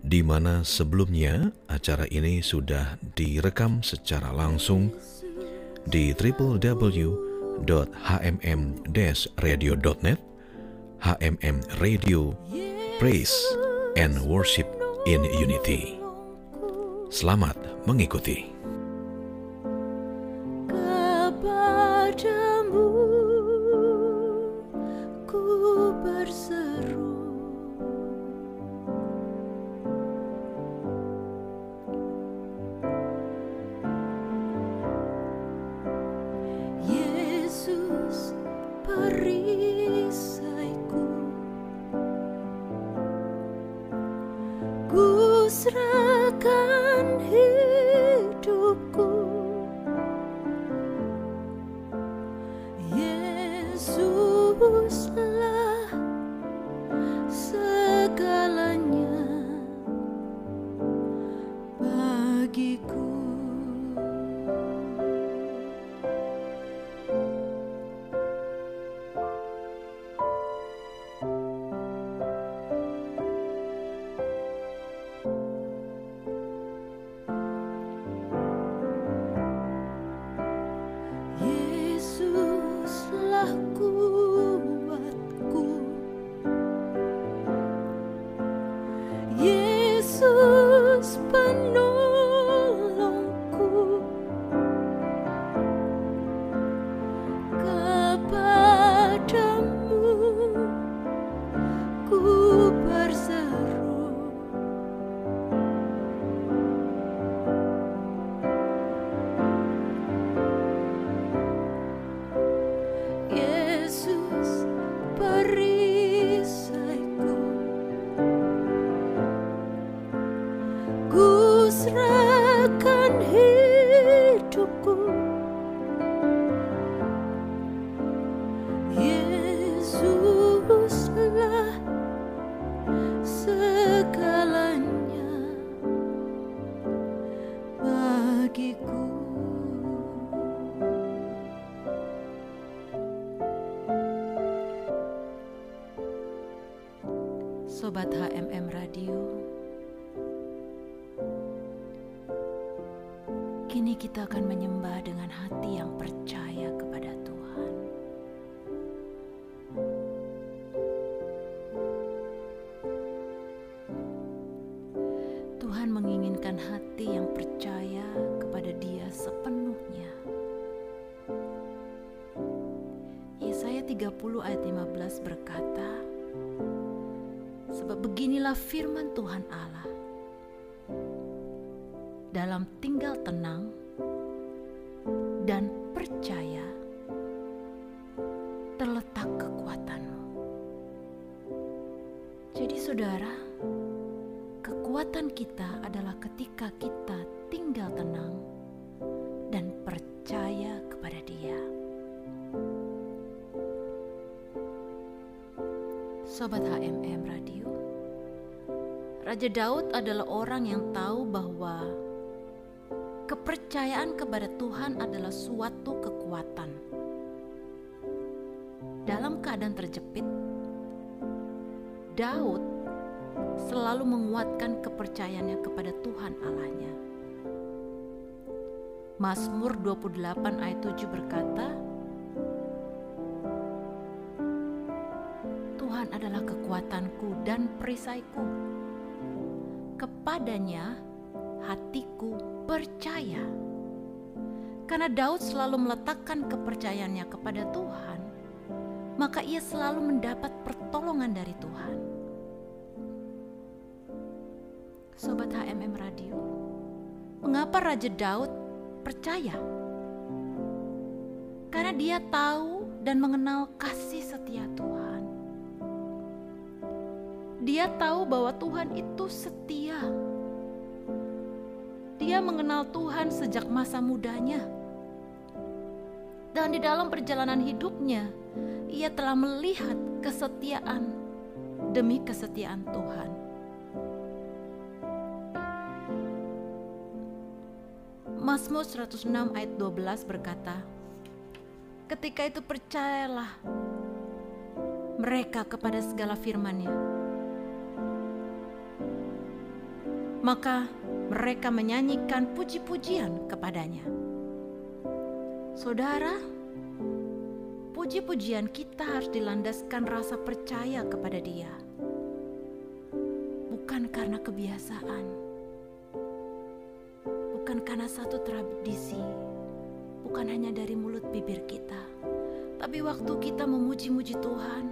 di mana sebelumnya acara ini sudah direkam secara langsung di www.hmm-radio.net HMM Radio Praise and Worship in Unity. Selamat mengikuti. Ku serahkan hidupku hati yang percaya kepada Dia sepenuhnya. Yesaya 30 ayat 15 berkata, Sebab beginilah firman Tuhan Allah. Dalam tinggal tenang dan percaya Raja Daud adalah orang yang tahu bahwa kepercayaan kepada Tuhan adalah suatu kekuatan. Dalam keadaan terjepit, Daud selalu menguatkan kepercayaannya kepada Tuhan Allahnya. Mazmur 28 ayat 7 berkata, Tuhan adalah kekuatanku dan perisaiku, kepadanya, hatiku percaya. Karena Daud selalu meletakkan kepercayaannya kepada Tuhan, maka ia selalu mendapat pertolongan dari Tuhan. Sobat HMM Radio, mengapa Raja Daud percaya? Karena dia tahu dan mengenal kasih setia Tuhan. Dia tahu bahwa Tuhan itu setia. Dia mengenal Tuhan sejak masa mudanya dan di dalam perjalanan hidupnya, ia telah melihat kesetiaan demi kesetiaan Tuhan. Mazmur 106 ayat 12 berkata, Ketika itu percayalah mereka kepada segala firman-Nya. Maka mereka menyanyikan puji-pujian kepadanya. Saudara, puji-pujian kita harus dilandaskan rasa percaya kepada Dia, bukan karena kebiasaan, bukan karena satu tradisi, bukan hanya dari mulut bibir kita, tapi waktu kita memuji-muji Tuhan,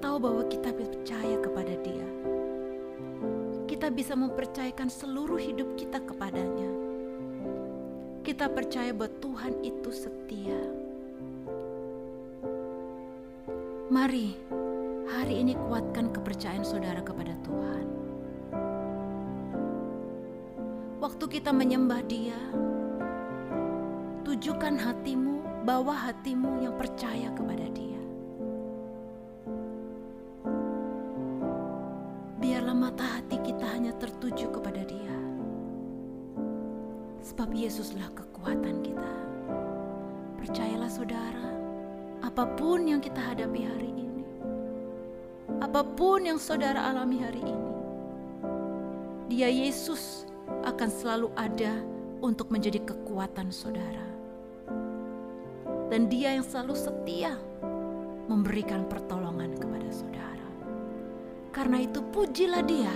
tahu bahwa kita percaya kepada Dia. Kita bisa mempercayakan seluruh hidup kita kepadanya kita percaya bahwa Tuhan itu setia. Mari hari ini kuatkan kepercayaan saudara kepada Tuhan. Waktu kita menyembah Dia, tujukan hatimu, bawa hatimu yang percaya kepada Dia. Saudara, apa pun yang kita hadapi hari ini, apa pun yang saudara alami hari ini, Dia Yesus akan selalu ada untuk menjadi kekuatan saudara. Dan Dia yang selalu setia memberikan pertolongan kepada saudara. Karena itu pujilah Dia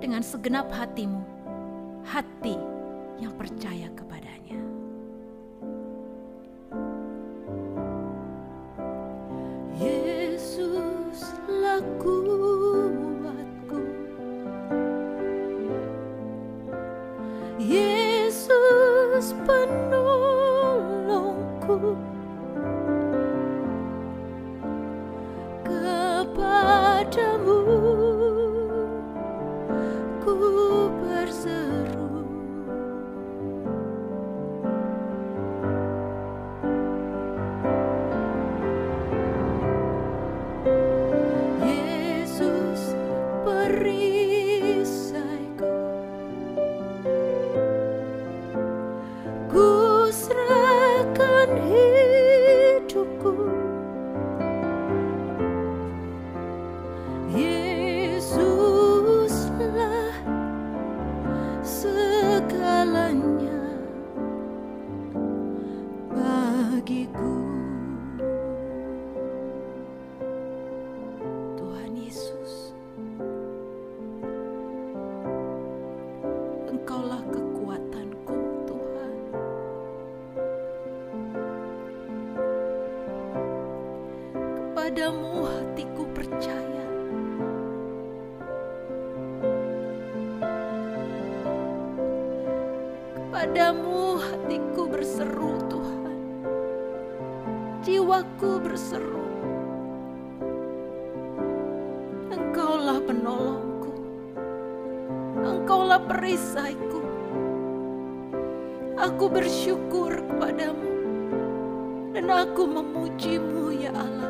dengan segenap hatimu, hati yang percaya kepadanya. Dan aku memujimu ya Allahku.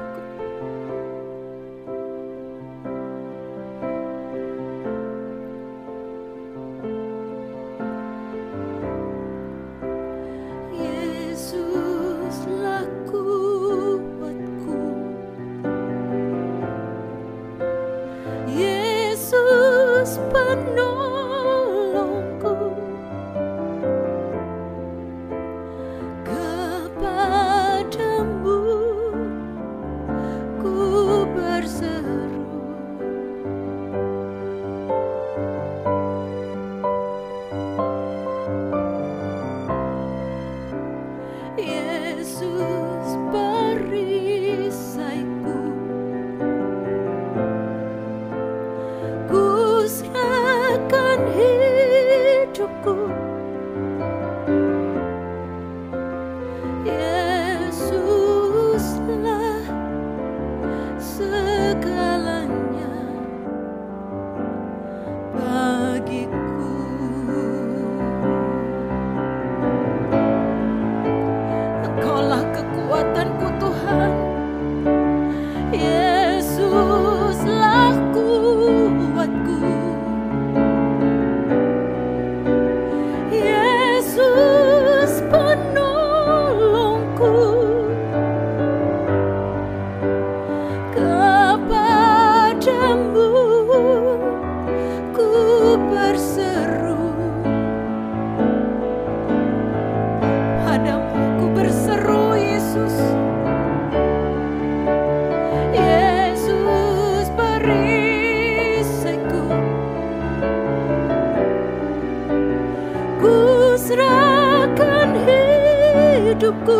Serahkan hidupku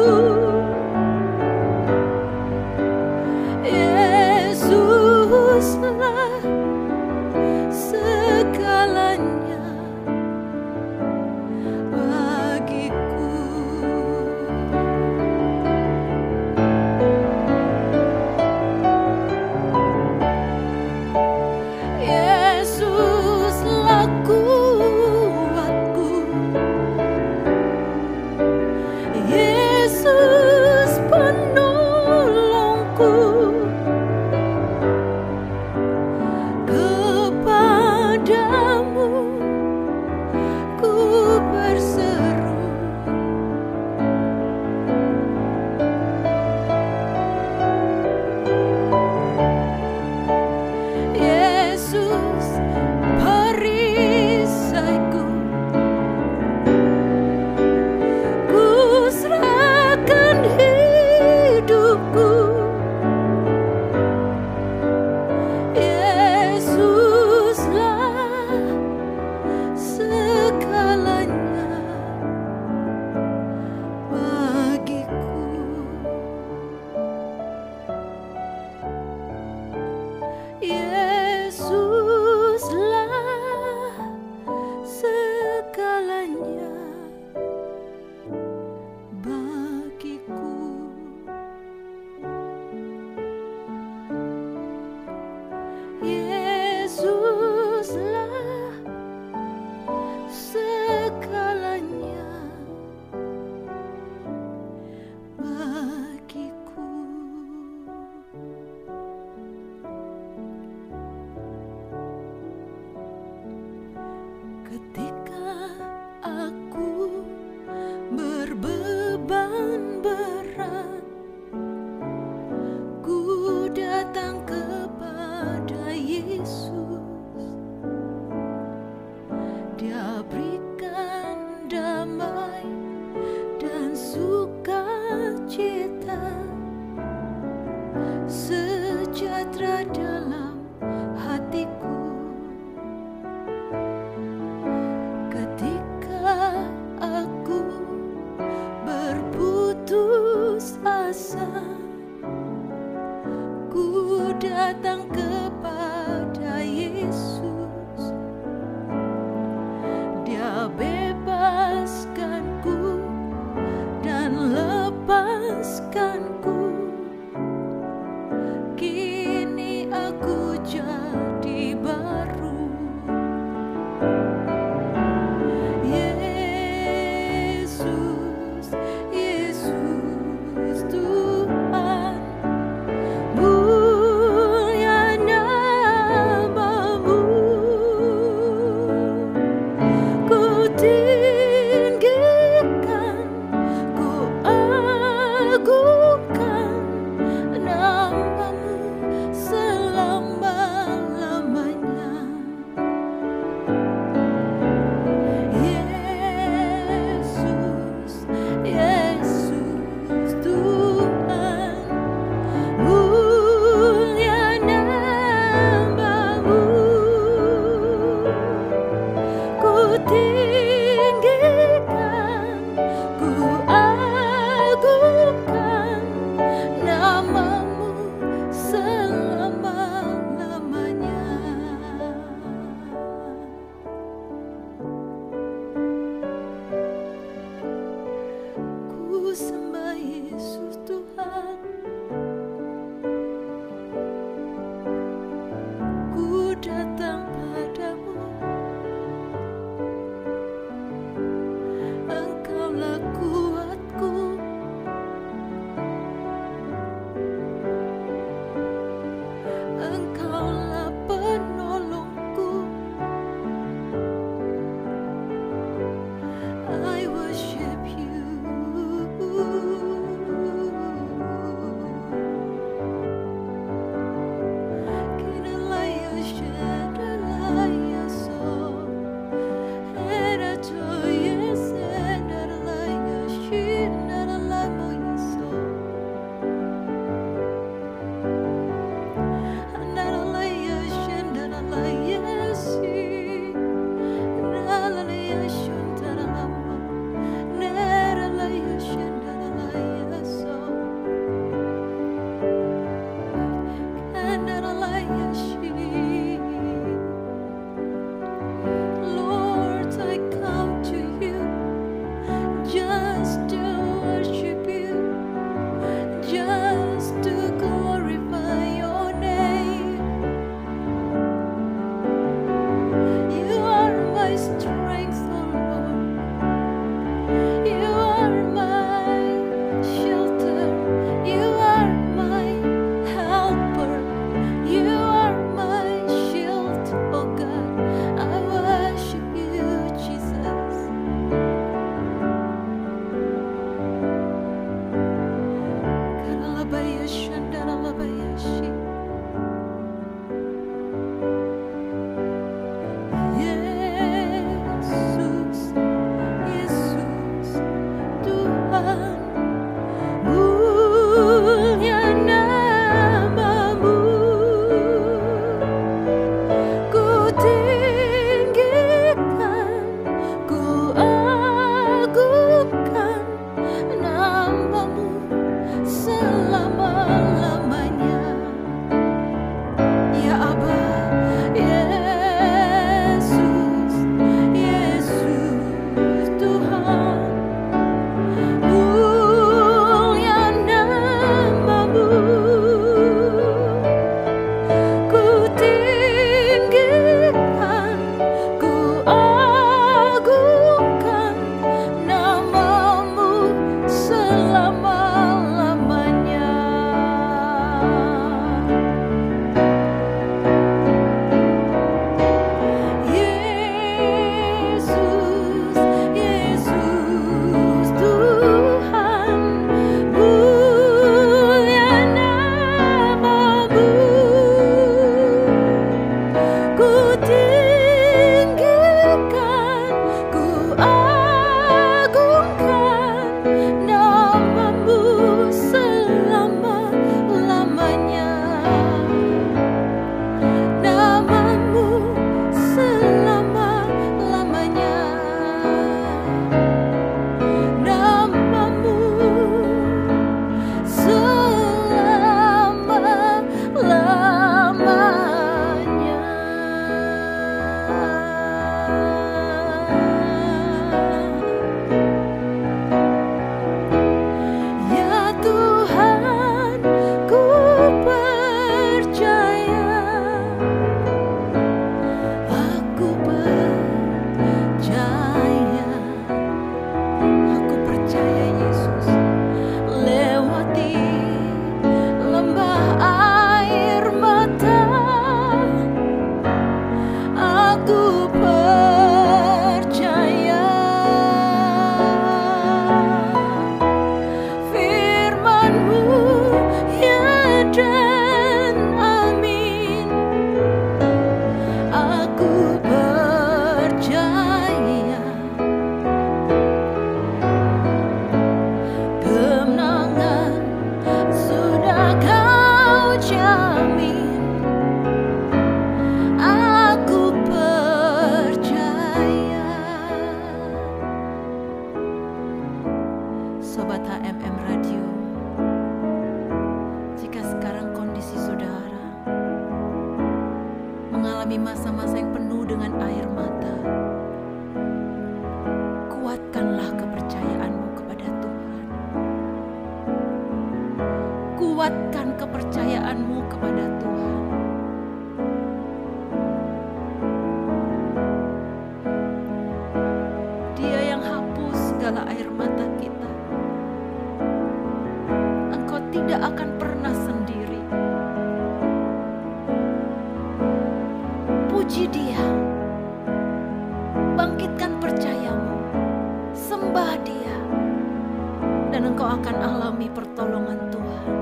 pertolongan Tuhan.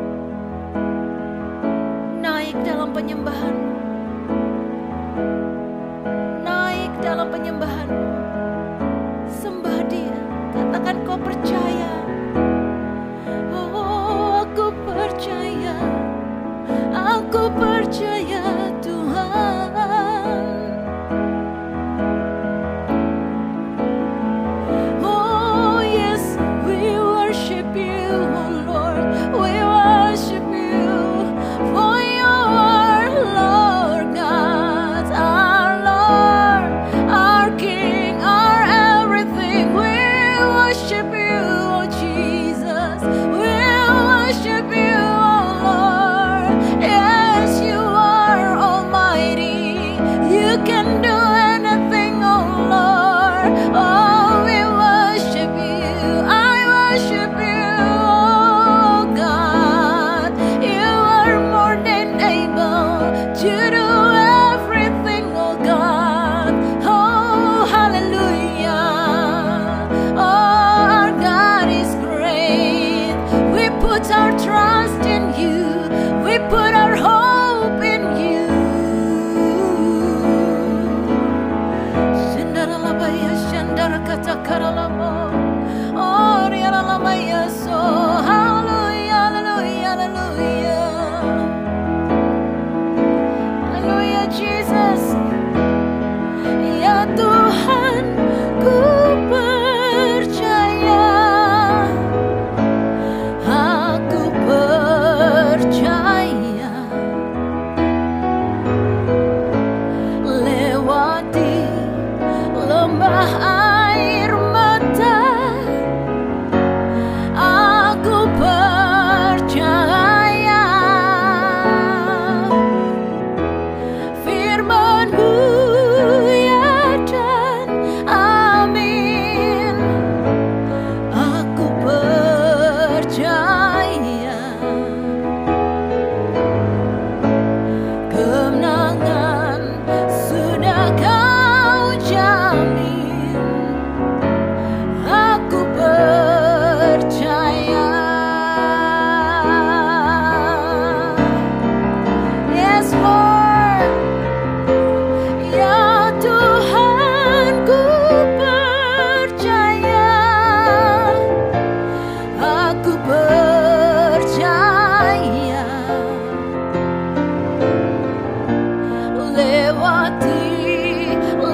Naik dalam penyembahanmu. Naik dalam penyembahanmu.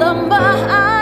lembah air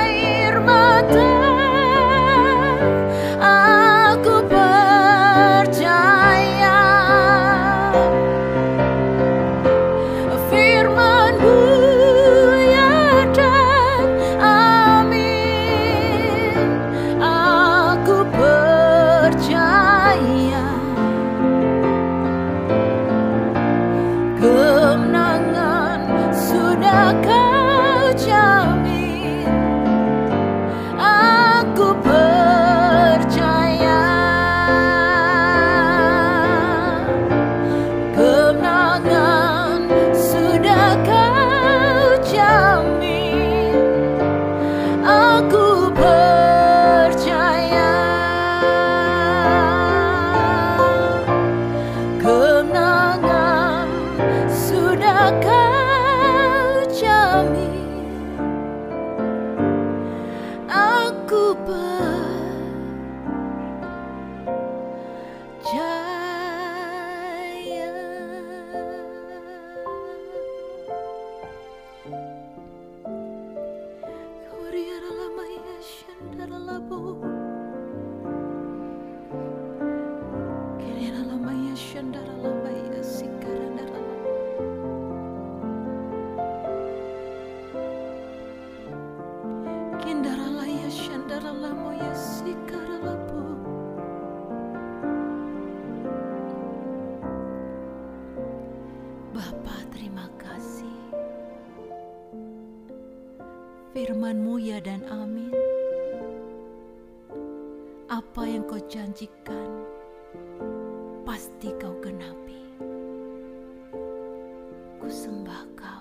kusembahkan.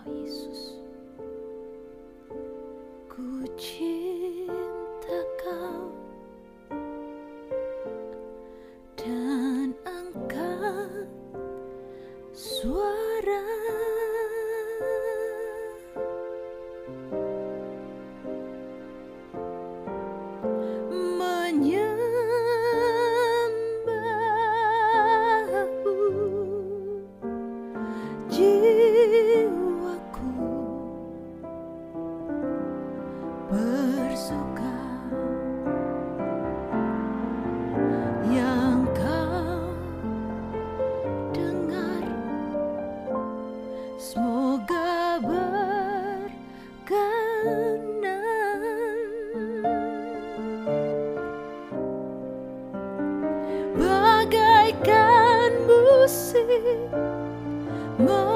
我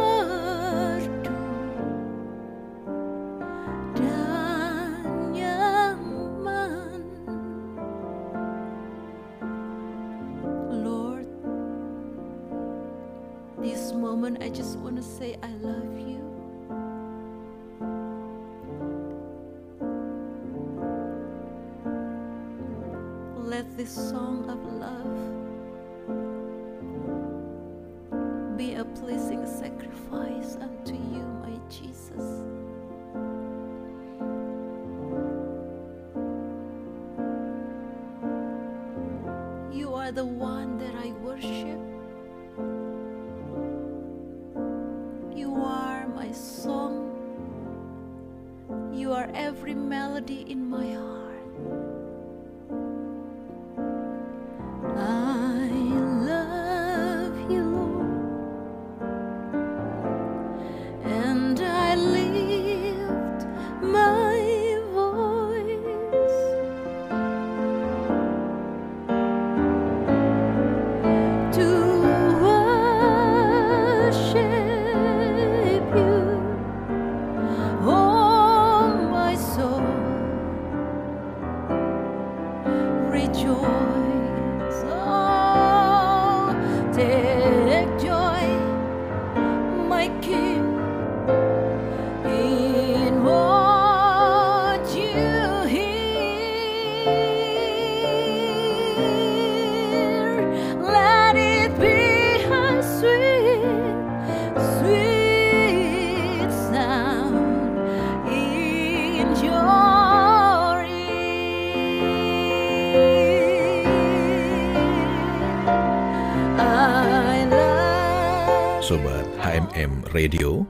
Sobat HMM Radio,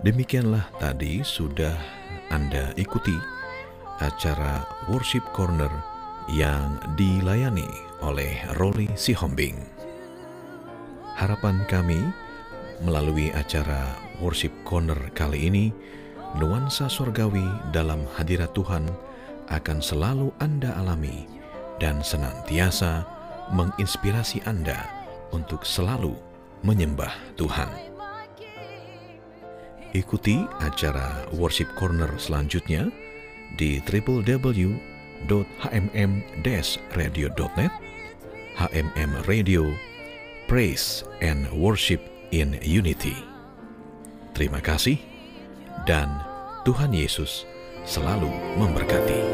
demikianlah tadi sudah Anda ikuti acara Worship Corner yang dilayani oleh Roli Sihombing. Harapan kami melalui acara Worship Corner kali ini, nuansa surgawi dalam hadirat Tuhan akan selalu Anda alami dan senantiasa menginspirasi Anda untuk selalu menyembah Tuhan. Ikuti acara Worship Corner selanjutnya di www.hmm-radio.net HMM Radio Praise and Worship in Unity. Terima kasih dan Tuhan Yesus selalu memberkati.